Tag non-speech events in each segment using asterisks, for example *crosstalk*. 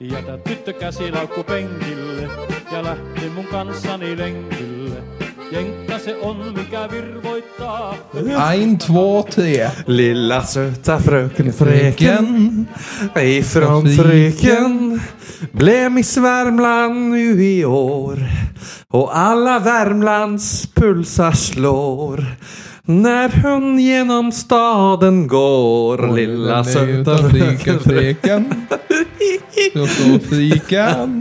Jätä tyttö käsilaukku penkille ja lähti mun kanssani lenkille. Jenkka se on, mikä virvoittaa. En, två, tre. Lilla söta fröken Fröken ifrån Fröken blev Miss Värmland nu i år och alla Värmlands pulsar slår när hon genom staden går Lilla söta fröken Fröken. *laughs* Friken.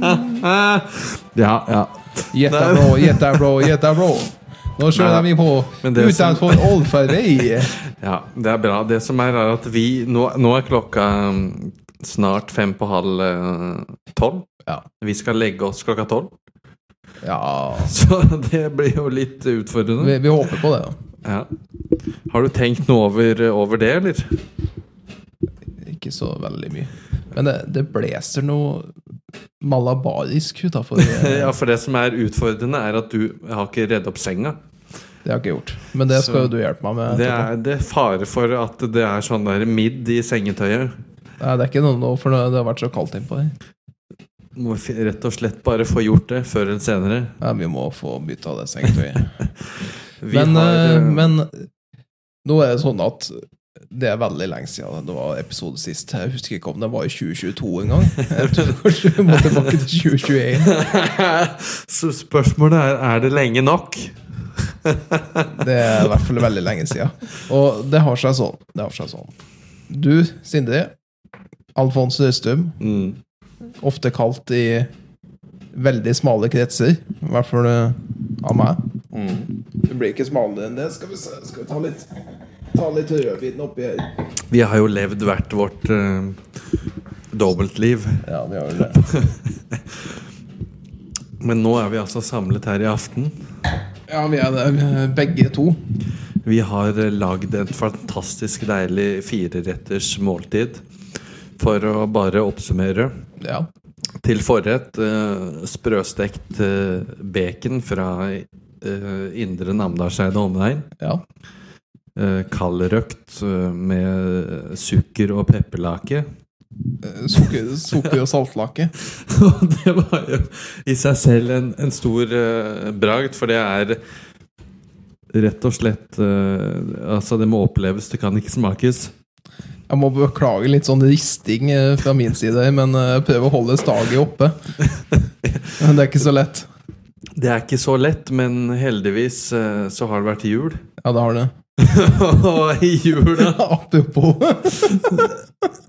Ja, ja. Jättebra, jättebra, jättebra. Nå kjører vi på utenfor Olferøy. Ja, det er bra. Det som er, er at vi Nå, nå er klokka um, snart fem på halv eh, tolv. Ja. Vi skal legge oss klokka tolv. Ja, *laughs* Så det blir jo litt utfordrende. vi, vi håper på det, da. Ja. Har du tenkt noe over, over det, eller? Ikke så veldig mye. Men det, det blåser noe malabarisk utafor. *laughs* Ja, for det som er utfordrende, er at du har ikke redd opp senga. Det har jeg ikke gjort. Men det skal jo du hjelpe meg med. Det er, det er fare for at det er sånn der midd i sengetøyet. Nei, det er ikke noe nå, for det har vært så kaldt innpå her. Må rett og slett bare få gjort det før eller senere. Ja, vi må få bytta det sengetøyet. *laughs* Men, har, eh, eh, men nå er det sånn at det er veldig lenge siden det var episode sist. Jeg husker ikke om det var i 2022 engang. Jeg tror kanskje vi må tilbake til 2021. *laughs* Så spørsmålet er er det lenge nok. *laughs* Det er i hvert fall veldig lenge siden. Og det har seg sånn. Det har seg sånn. Du, Sindre. Alfons Røstum. Mm. Ofte kalt i veldig smale kretser. I hvert fall eh, av meg. Du blir ikke smalere enn det. Skal vi, se, skal vi ta litt Ta litt rødvin oppi her. Vi har jo levd hvert vårt uh, dobbeltliv. Ja, vi har jo det. *laughs* Men nå er vi altså samlet her i aften. Ja, vi er det, begge to. Vi har eh, lagd et fantastisk deilig fireretters måltid. For å bare oppsummere. Ja. Til forrett uh, sprøstekt uh, bacon fra uh, Indre Namdalseid og omegn. ja. Eh, Kaldrøkt eh, med sukker og pepperlake. Eh, Sukker, sukker og saltlake. *laughs* Det var jo i seg selv en, en stor uh, bragd, for det er rett og slett uh, Altså, det må oppleves, det kan ikke smakes. Jeg må beklage litt sånn risting fra min side, men eh, jeg å holde staget oppe. *laughs* Men det er ikke så lett. Det er ikke så lett, men heldigvis så har det vært jul. Ja, det har det. *laughs* Og i jula *laughs* Apropos. *laughs*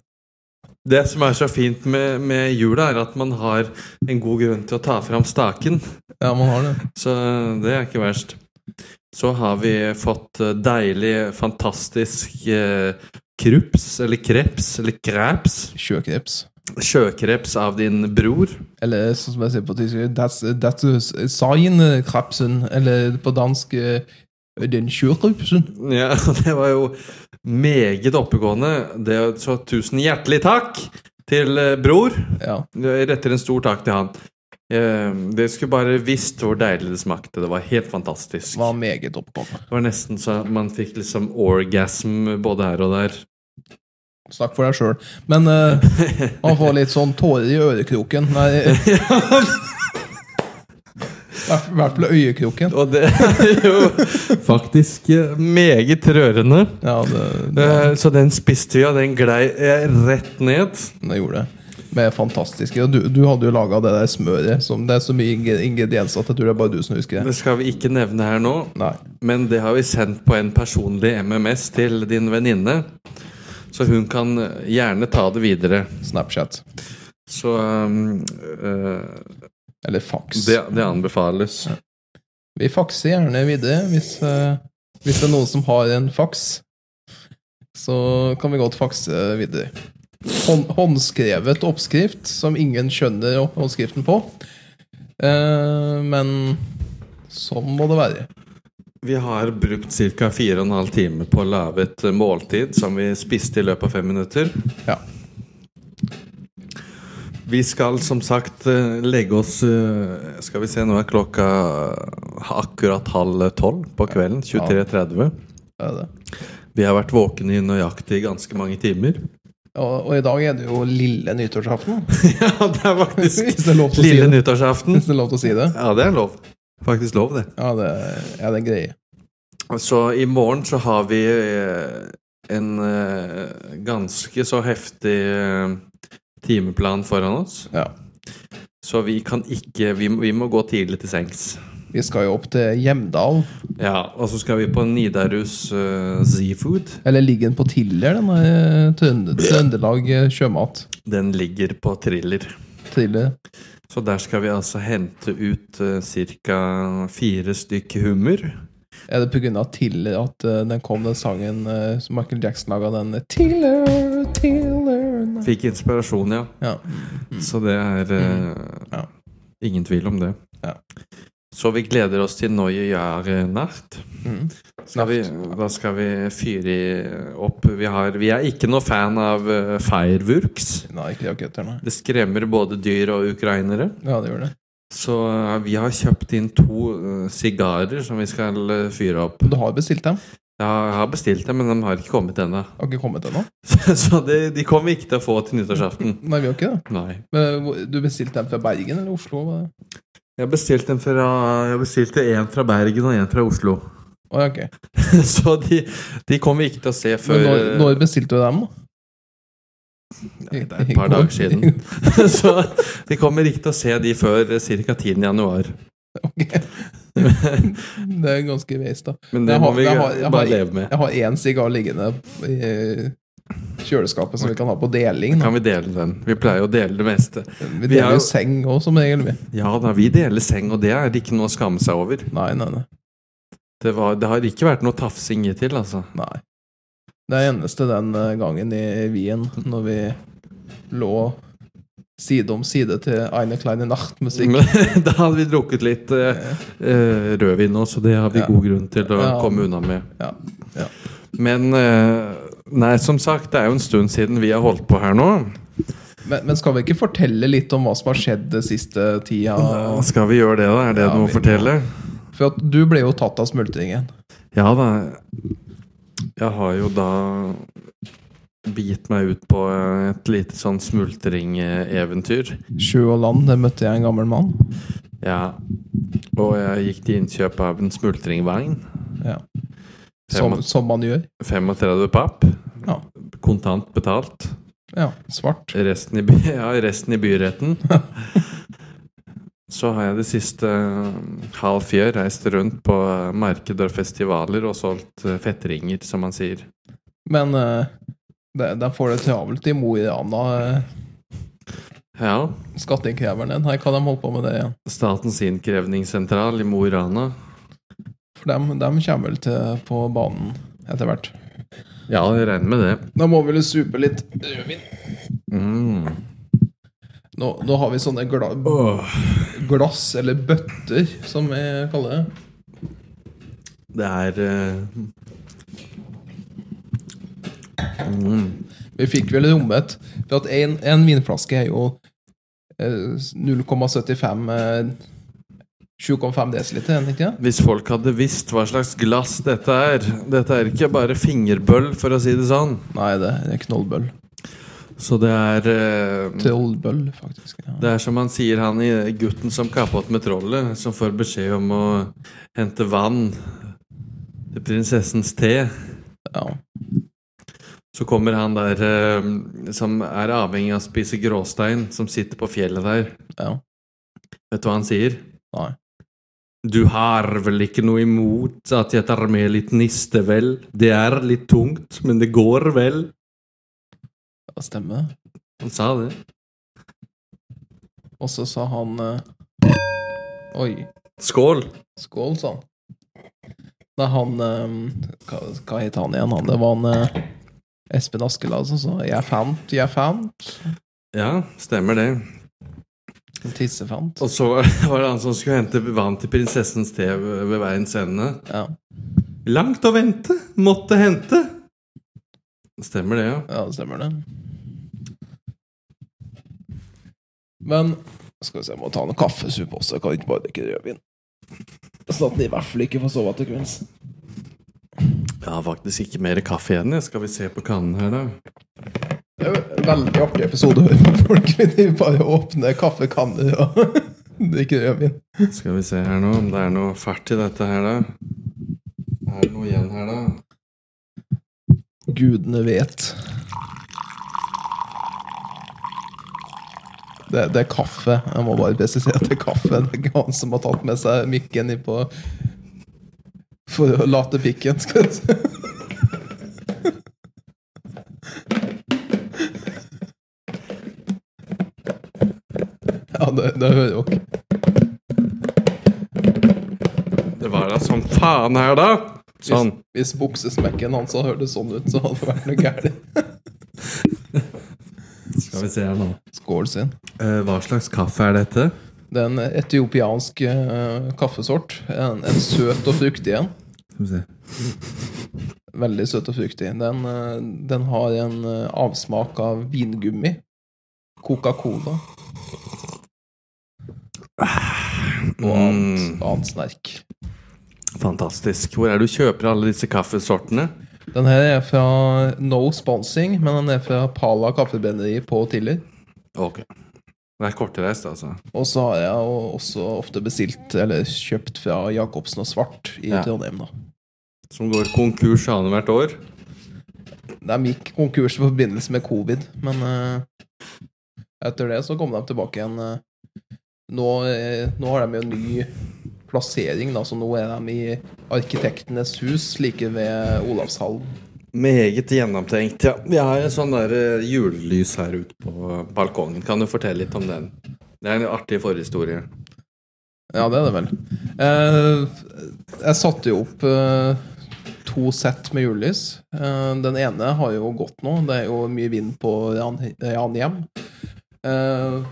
Det som er så fint med, med jula, er at man har en god grunn til å ta fram staken. Ja, man har det. Så det er ikke verst. Så har vi fått eh, deilig, fantastisk eh, krups, eller kreps, eller kreps. Sjøkreps. Sjøkreps av din bror. Eller sånn som jeg sier på tysk That's, that's sign krepsen. Eller på dansk eh, Den sjøkrepsen. Ja, *laughs* det var jo meget oppegående. Det, så tusen hjertelig takk til eh, bror. Ja. Jeg retter en stor takk til han. Eh, Dere skulle bare visst hvor deilig det smakte. Det var helt fantastisk. Var meget oppegående. Det var nesten så man fikk liksom orgasm både her og der. Snakk for deg sjøl. Men uh, *laughs* man får litt sånn tårer i ørekroken. Nei *laughs* I hvert fall øyekroken. Og det er jo faktisk eh, meget rørende. Ja, det, det, Eh, Så den og den glei eh, rett ned. Den gjorde det. Med fantastiske Og du, du hadde jo laga det der smøret. Som det er så mye ingredienser at jeg tror det er bare du som husker det. Det skal vi ikke nevne her nå, Nei. men det har vi sendt på en personlig MMS til din venninne. Så hun kan gjerne ta det videre. Snapchat. Så um, eh, Eller faks. det, det anbefales. Vi fakser gjerne videre hvis, eh, hvis det er noen som har en faks. Så kan vi godt fakse videre. Hånd, håndskrevet oppskrift som ingen skjønner håndskriften på. Eh, men sånn må det være. Vi har brukt ca. 4 15 timer på å lage et måltid som vi spiste i løpet av fem minutter. Ja. Vi skal som sagt eh, legge oss eh, Skal vi se, nå er klokka akkurat halv tolv på kvelden. 23.30. Det er det. Vi har vært våkne i nøyaktig ganske mange timer. Og, og i dag er det jo lille nyttårsaften. *laughs* ja, det er faktisk Hvis det er lov til å si lille det. nyttårsaften. Hvis det er lov til å si det. Ja, det er lov. Faktisk lov, det. Ja, det, ja, det er greie. Så i morgen så har vi eh, en ganske så heftig timeplan foran oss. Ja. Så vi kan ikke Vi, vi må gå tidlig til sengs. Vi skal jo opp til Hjemdal. Ja, og så skal vi på Nidarus uh, Seafood. Eller ligger den på Tiller, denne eh, Trønd- Trøndelag eh, sjømat? Den ligger på Thriller. Thriller. Så der skal vi altså hente ut uh, ca. fire stykk hummer. Er det pga. Tiller at uh, den kom, den sangen uh, som Michael Jackson laga, den Tiller, Tiller, Fikk inspirasjon, ja. Ja. Så det er mm. Ja. ingen tvil om det. Ja. Så vi gleder oss til Neue Jahr Nacht. Mm. Vi, da skal vi fyre opp vi, har, vi er ikke noe fan av uh, fireworks. Nei, ikke raketter, nei. Det skremmer både dyr og ukrainere. Ja, det gjør det. Så uh, vi har kjøpt inn to eh, sigarer som vi skal uh, fyre opp. Du har bestilt dem? Jeg har, bestilt dem, men de har ikke kommet ennå. Har ikke kommet ennå? *laughs* Så de, de kommer ikke til å få til nyttårsaften. *laughs* Nei, vi har ikke det. Nei. Men Du bestilte dem fra Bergen eller Oslo? Jeg bestilte fra Jeg bestilte en fra Bergen og en fra Oslo. Oh, okay. ok. *laughs* Så de, de kommer vi ikke til å se før Men når, når bestilte du dem, da? Nei, Det er et par dager siden. Så de kommer ikke til å se de før ca. 10. januar. *laughs* Det er ganske waste, da. Men det Jeg må har- vi jeg har- jeg bare har- leve med. Jeg har én sigar liggende i kjøleskapet som vi kan ha på deling. Da. Kan vi dele den? Vi pleier å dele det meste. Vi vi har deler jo- jo seng òg, som regel. vi. Ja da, vi deler seng, og det er ikke noe å skamme seg over. Nei, nei, nei. Det, var, det har ikke vært noe tafsing til, altså. nei. Det er eneste den eh, gangen i Wien, når vi lå side om side til Eine kleine Nacht-musikk. *laughs* Da hadde vi drukket litt uh, rødvin nå, så det har vi Ja. god grunn til å Ja. komme unna med. Ja. Ja. Men uh, Nei, som sagt, det er jo en stund siden vi har holdt på her nå. Men, men skal vi ikke fortelle litt om hva som har skjedd den siste tida? Skal vi gjøre det, da? Er det noe å fortelle? For du ble jo tatt av smultringen. Ja da. Jeg har jo da begitt meg ut på et lite sånn smultringeventyr. Sjø og land, der møtte jeg en gammel mann. Ja. Og jeg gikk til innkjøp av en smultringvogn. Ja. Som, som man gjør. 35 papp. Ja. Kontant betalt. ja. Svart. Resten i, by, *laughs* ja, resten i byretten. Så har jeg det siste eh, halv fjør reist rundt på eh, markeder og festivaler og solgt eh, fettringer, som man sier. Men uh, de får det travelt i Mo i Rana, Ja. Skatteinnkreveren Her kan de holde på med det igjen. Statens innkrevningssentral i Mo i Rana. For de, de kommer vel til på banen etter hvert. Ja, jeg regner med det. Da må vi vel supe litt rødvin. Mm. Nå, nå har vi sånne gla glass, eller bøtter, som vi kaller det. Det er eh, mm. Vi fikk vel rommet For at en, en vinflaske er jo eh, 0,75 eh, 7,5 desiliter, er ikke? Hvis folk hadde visst hva slags glass dette er Dette er ikke bare fingerbøll, for å si det sånn. Nei, det er knollbøll. Så det er eh, Trollbøll, faktisk. Ja. Det er som han sier, han i gutten som kappet med trollet, som får beskjed om å hente vann til prinsessens te. ja. Så kommer han der eh, som er avhengig av å spise gråstein, som sitter på fjellet der. ja. Vet du hva han sier? Nei. Du har vel ikke noe imot at jeg tar med litt niste, vel? Det er litt tungt, men det går vel? Det stemmer. Han sa det. Og så sa han eh, Oi. Skål! Skål, sa han. Da han eh, hva, hva het han igjen? Han, det var han eh, Espen Askeladd som sa 'jeg fant, jeg fant'. Ja, stemmer det. Tissefant. Og så *laughs* var det han som skulle hente vann til prinsessens te ved veiens ende. Ja. Langt å vente, måtte hente. Stemmer det, ja. ja, det stemmer det. Men skal vi se, jeg må ta noe kaffesuppe også. Jeg kan ikke bare drikke rødvin. Sånn at den i hvert fall ikke får sove til kvelds. Jeg har faktisk ikke mer kaffe igjen. Skal vi se på kannen her, da. Det er en veldig artig episode hvor folk. Bare åpner kaffekanner *laughs* og drikker rødvin. Skal vi se her nå om det er noe fælt i dette her, da. Er det noe igjen her, da? Gudene vet. Det, det er kaffe. Jeg må bare presisere at det er kaffe. Det er ikke han som har tatt med seg mikken på For å late pikken, skal jeg si. Ja, det, det hører dere. Det var da som faen her, da! Sånn. Hvis, hvis buksesmekken hans hadde hørt sånn ut, så hadde det vært noe gærent. Skal vi se her nå. Skål sin. Uh, hva slags kaffe er dette? Det er en etiopiansk uh, kaffesort. En, en søt og fruktig en. Veldig søt og fruktig. Den, eh, den har en eh, avsmak av vingummi. Coca-Cola og annet, Mm, annet snerk. fantastisk. Hvor er det du kjøper alle disse kaffesortene? Den her er fra No Sponsing, men den er fra Pala kaffebrenneri på Tiller. Ok. Det er kortreist, altså. Og så har jeg også ofte bestilt, eller kjøpt fra Jacobsen og Svart i Ja. Trondheim, da. Som går konkurs annethvert år. De gikk konkurs i forbindelse med covid, men uh, etter det så kom de tilbake igjen. eh. nå, uh, nå har de jo ny plassering, da, så nå er de i Arkitektenes hus like ved Olavshallen. Meget gjennomtenkt, ja. Vi har et sånn der eh, julelys her ute på balkongen. Kan du fortelle litt om den? Det er en artig forhistorie. Ja, det er det vel. Eh, jeg satte jo opp to sett med julelys. Eh, den ene har jo gått nå. Det er jo mye vind på Ran- Ranhjem. Eh,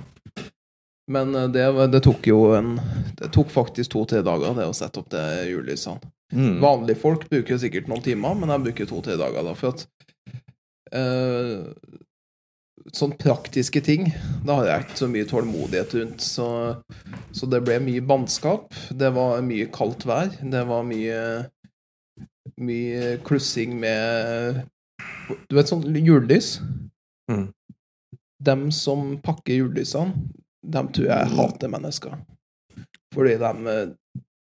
men det, det tok jo en Det tok faktisk to-tre dager, det å sette opp det julelysene. Mm. Vanlige folk bruker sikkert noen timer, men jeg bruker to-tre dager. da, For at uh, Sånn praktiske ting, da har jeg ikke så mye tålmodighet rundt. Så, så det ble mye bannskap. Det var mye kaldt vær. Det var mye Mye klussing med Du vet sånn julelys? Mm. Dem som pakker julelysene, dem tror jeg hater mennesker. Fordi dem eh,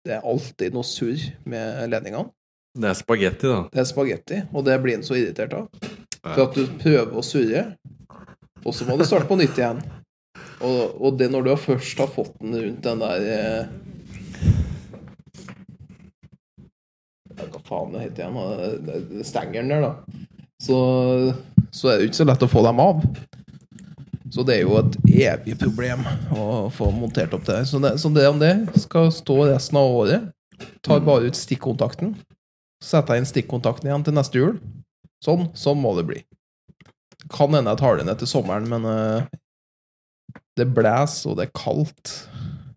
Det er alltid noe surr med ledningene. Det er spagetti, da. Det er spagetti, og det blir en så irritert av. For at du prøver å surre, og så må du starte på nytt igjen. Og, og det når du først har fått den rundt den der eh, Hva faen det heter igjen? Stengeren der, da. Så, så er det ikke så lett å få dem av. Så det er jo et evig problem å få montert opp det her. Så så det om det skal stå resten av året. Tar bare ut stikkontakten. Setter inn stikkontakten igjen til neste jul. Sånn, sånn må det bli. Kan hende jeg tar det ned sommeren, men uh, det blåser, og det er kaldt.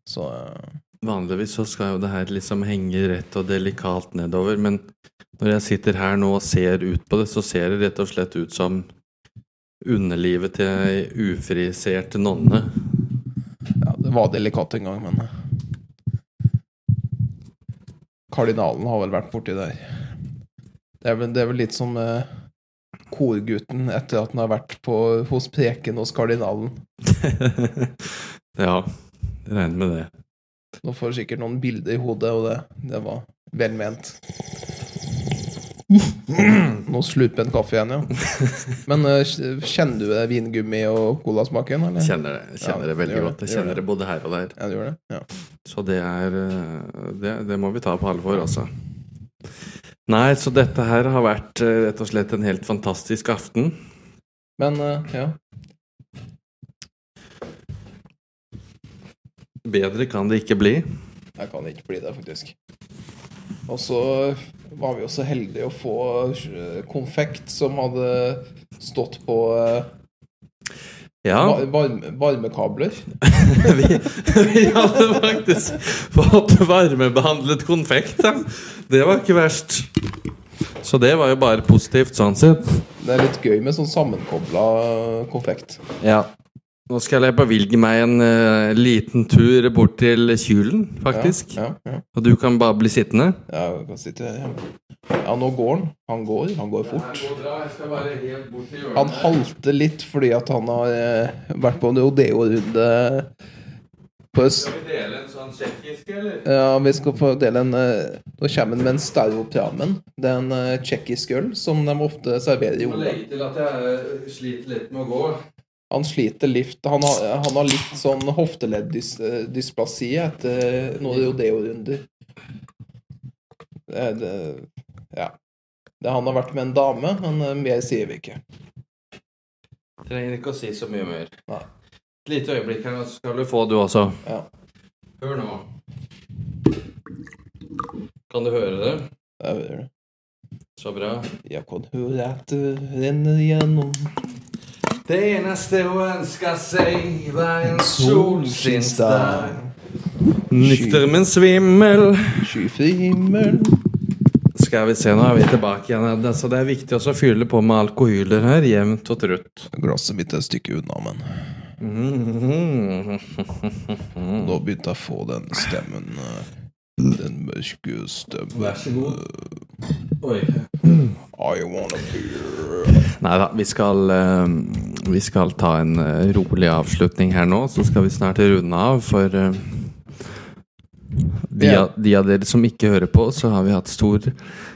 Så eh, Vanligvis så skal jo det her liksom henge rett og delikat nedover, men når jeg sitter her nå og ser ut på det, så ser det rett og slett ut som underlivet til ei ufrisert nonne. ja, det var delikat en gang, men eh, Kardinalen har vel vært borti der. Det er vel, det er vel litt som eh, korgutten etter at han har vært på, hos preken hos kardinalen. *laughs* ja, jeg regner med det. Nå får du sikkert noen bilder i hodet, og det, det var vel ment. Nå slurper en kaffe igjen, ja. Men eh, kjenner du det vingummi og colasmaken, eller? Kjenner det, kjenner Ja, det veldig det, godt. Jeg kjenner det. det både her og der. Ja, det? Ja. Så det er eh, det, det må vi ta på alvor, altså. Nei, så dette her har vært eh, rett og slett en helt fantastisk aften. Men ja. Bedre kan det ikke bli. Jeg kan ikke bli det, faktisk. Og så var vi jo så heldige å få eh, konfekt som hadde stått på eh, Ja, varme, varmekabler. *laughs* vi, vi hadde faktisk fått varmebehandlet konfekt, da. Det var ikke verst. Så det var jo bare positivt sånn sett. Det er litt gøy med sånn sammenkobla konfekt. Ja. Nå skal jeg bevilge meg en uh, liten tur bort til Kjulen, faktisk. Ja, ja, ja. Og du kan bare bli sittende. ja jeg kan sitte her. Ja. Ja, nå går han. Han går. Han går fort. Går. Han halter litt fordi at han har uh, vært på en rodeo-runde på øst. Skal vi dele en sånn tsjekkisk, eller? Ja, vi skal få dele en uh, Nå kommer han med en staropramen. Det er en uh, tsjekkisk øl som de ofte serverer i Jeg må legge til at jeg eh, sliter litt med å gå. Han sliter litt. Han har, han har litt sånn hofteleddysplasi etter noe rodeo-runder. Det, er det, ja. Det, han har vært med en dame, men eh, mer sier vi ikke. Trenger ikke å si så mye mer. Nei. Et lite øyeblikk her, så skal du få du også. Ja. Hør nå. Kan du høre det? Jeg hører det. Så bra. Jeg kan høre at det renner gjennom Det eneste å ønske seg var en solskinnsdag. Nykter, men svimmel. Skyfri himmel. Skal vi se, nå er vi tilbake igjen. Altså, det er viktig også å fylle på med alkohyler her, jevnt og trutt. Glasset mitt er et stykke unna, men Mhm. nå begynte jeg å få den stemmen. eh, Den mørke stemmen. Vær så god. Oi. I wanna be Nei da, vi skal eh, Vi skal ta en eh, rolig avslutning her nå, så skal vi snart runde av, for eh, de, yeah. av, de av dere som ikke hører på, så har vi hatt stor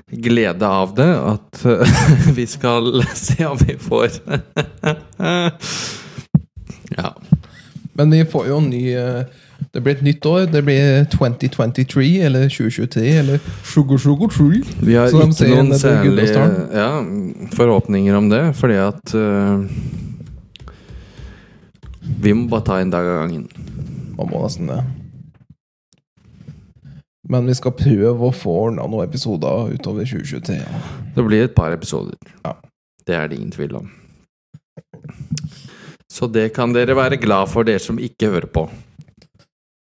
glede av det. At uh, *laughs* vi skal *laughs* se om vi får *laughs* Ja. Men vi får jo en ny eh, Det blir et nytt år. Det blir 2023 eller 2023 eller Sugar Sugar Tree. Vi har ikke noen særlige ja, forhåpninger om det, fordi at uh, Vi må bare ta en dag av gangen. Man må nesten det. Men vi skal prøve å få ordna noen episoder utover 2023. Ja. Det blir et par episoder. Ja. Det er det ingen tvil om. Så det kan dere være glad for, dere som ikke hører på.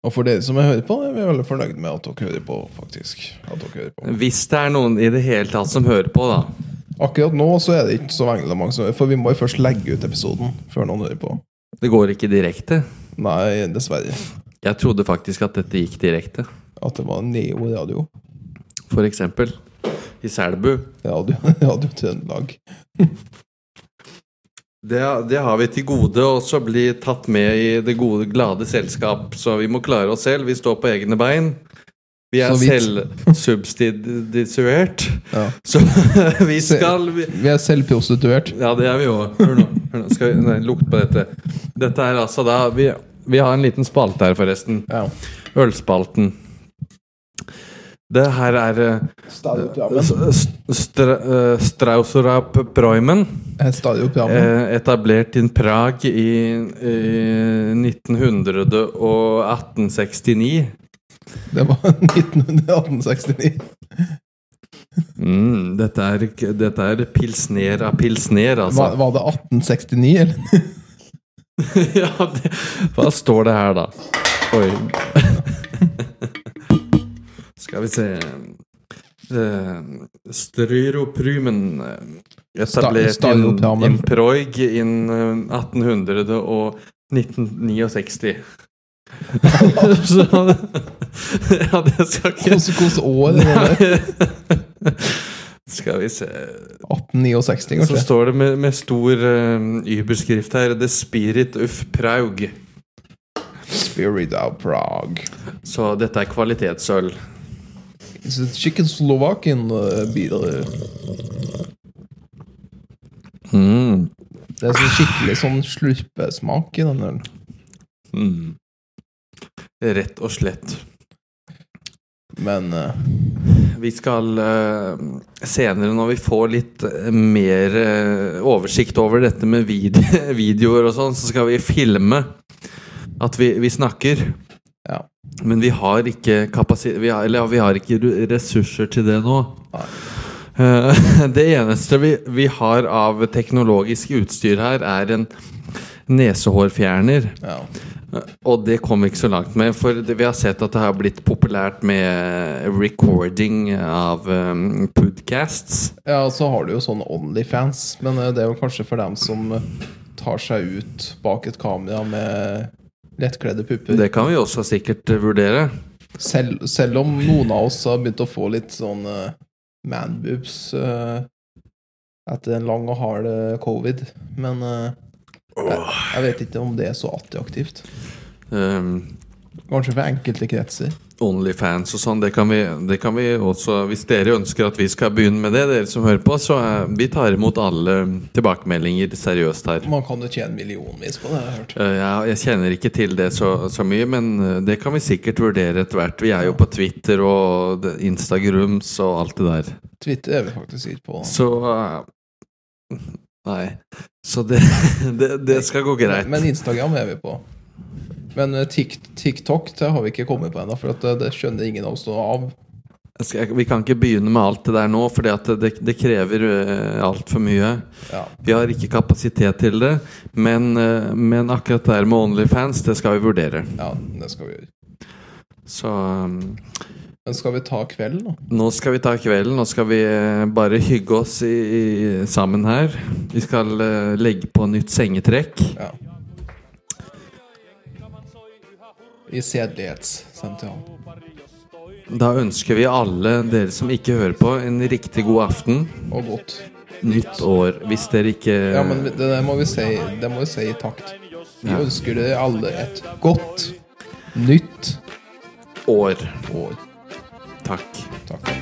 Og for dere som jeg hører på, er vi veldig fornøyd med at dere hører på, faktisk. Hører på. Hvis det er noen i det hele tatt som hører på, da. Akkurat nå så er det ikke så veldig mange som hører, for vi må jo først legge ut episoden før noen hører på. Det går ikke direkte. Nei, dessverre. Jeg trodde faktisk at dette gikk direkte. At det var Neo Radio. For eksempel i Selbu. Radio, radio *laughs* Trøndelag. *laughs* Det, det har vi til gode også bli tatt med i det gode, glade selskap. Så vi må klare oss selv. Vi står på egne bein. Vi er selvsubstituert. Ja. Så *laughs* vi skal vi, Vi er selvprostituert. Ja, det er vi òg. Hør nå. Hør nå. Skal vi nei, lukte på dette. Dette er altså da vi, vi har en liten spalte her, forresten. Ja. Ølspalten. Det her er uh, stra, uh, Preumen. Eh, etablert i Prag i i 1900 og 1869. Det var *laughs* 1969. Mm, dette, er, dette er pilsner av pilsner, altså. Var, var det 1869, eller? *laughs* ja, det, hva står det her, da? Oi. *laughs* Skal vi se uh, Stryroprymen eh, Etablert i Improig in Proig eh, 1800 og 1969. *laughs* Så *laughs* Ja, det skal ikke Hvilket år er det? *laughs* Skal vi se 1869, Så står det med, med stor uh, überskrift her The Spirit of Praug. Spirit of Prague. Så dette er kvalitetsøl. Is it Slovakian uh, beer? Mm. Det er sånn skikkelig sånn slurpesmak i den ølen. Mm. Rett og slett. Men uh, Vi skal uh, senere, når vi får litt eh, mer uh, oversikt over dette med vid *laughs* videoer og sånn, så skal vi filme at vi, vi snakker. Men vi har ikke kapasitet vi har, Eller ja, vi har ikke ressurser til det nå. Eh, *laughs* det eneste vi, vi har av teknologisk utstyr her, er en nesehårfjerner. ja. Og det kom vi ikke så langt med, for det, vi har sett at det har blitt populært med recording av um, podcasts. ja, så har du jo sånne Onlyfans, men uh, det er jo kanskje for dem som uh, tar seg ut bak et kamera med lettkledde pupper. Det kan vi også sikkert eh, vurdere. Selv, selv om noen av oss har begynt å få litt sånn uh, manboobs uh, etter en lang og hard eh, covid. Men uh, jeg, jeg vet ikke om det er så attraktivt. Um, Kanskje for enkelte kretser. Onlyfans og sånn, det kan, vi, det kan vi også Hvis dere ønsker at vi skal begynne med det, dere som hører på, så er, vi tar imot alle tilbakemeldinger seriøst her. Man kan jo tjene millionvis på det, jeg har jeg hørt. Eh, ja, jeg kjenner ikke til det så, så mye, men eh, det kan vi sikkert vurdere etter hvert. Vi er jo på Twitter og Instagrums og alt det der. Twitter er vi faktisk ikke på. Så eh, Nei. Så det, *laughs* det, det skal gå greit. Men Instagram er vi på. Men eh, TikTok det har vi ikke kommet på ennå, for det, det skjønner ingen av oss noe av. Skal, vi kan ikke begynne med alt det der nå, for det, det krever uh, altfor mye. Ja. Vi har ikke kapasitet til det, men, eh, men akkurat det her med Onlyfans, det skal vi vurdere. ja, det skal vi gjøre. Så Men skal vi ta kvelden, da? nå skal vi ta kvelden. Nå skal vi eh, bare hygge oss i, i, sammen her. Vi skal eh, legge på nytt sengetrekk. Ja. I sedelighetssentral. Da ønsker vi alle dere som ikke hører på, en riktig god aften. Og godt. Nytt år. Hvis dere ikke Ja, men det, det må vi si si i takt. Vi Ja. ønsker dere alle et godt nytt år. år. Takk.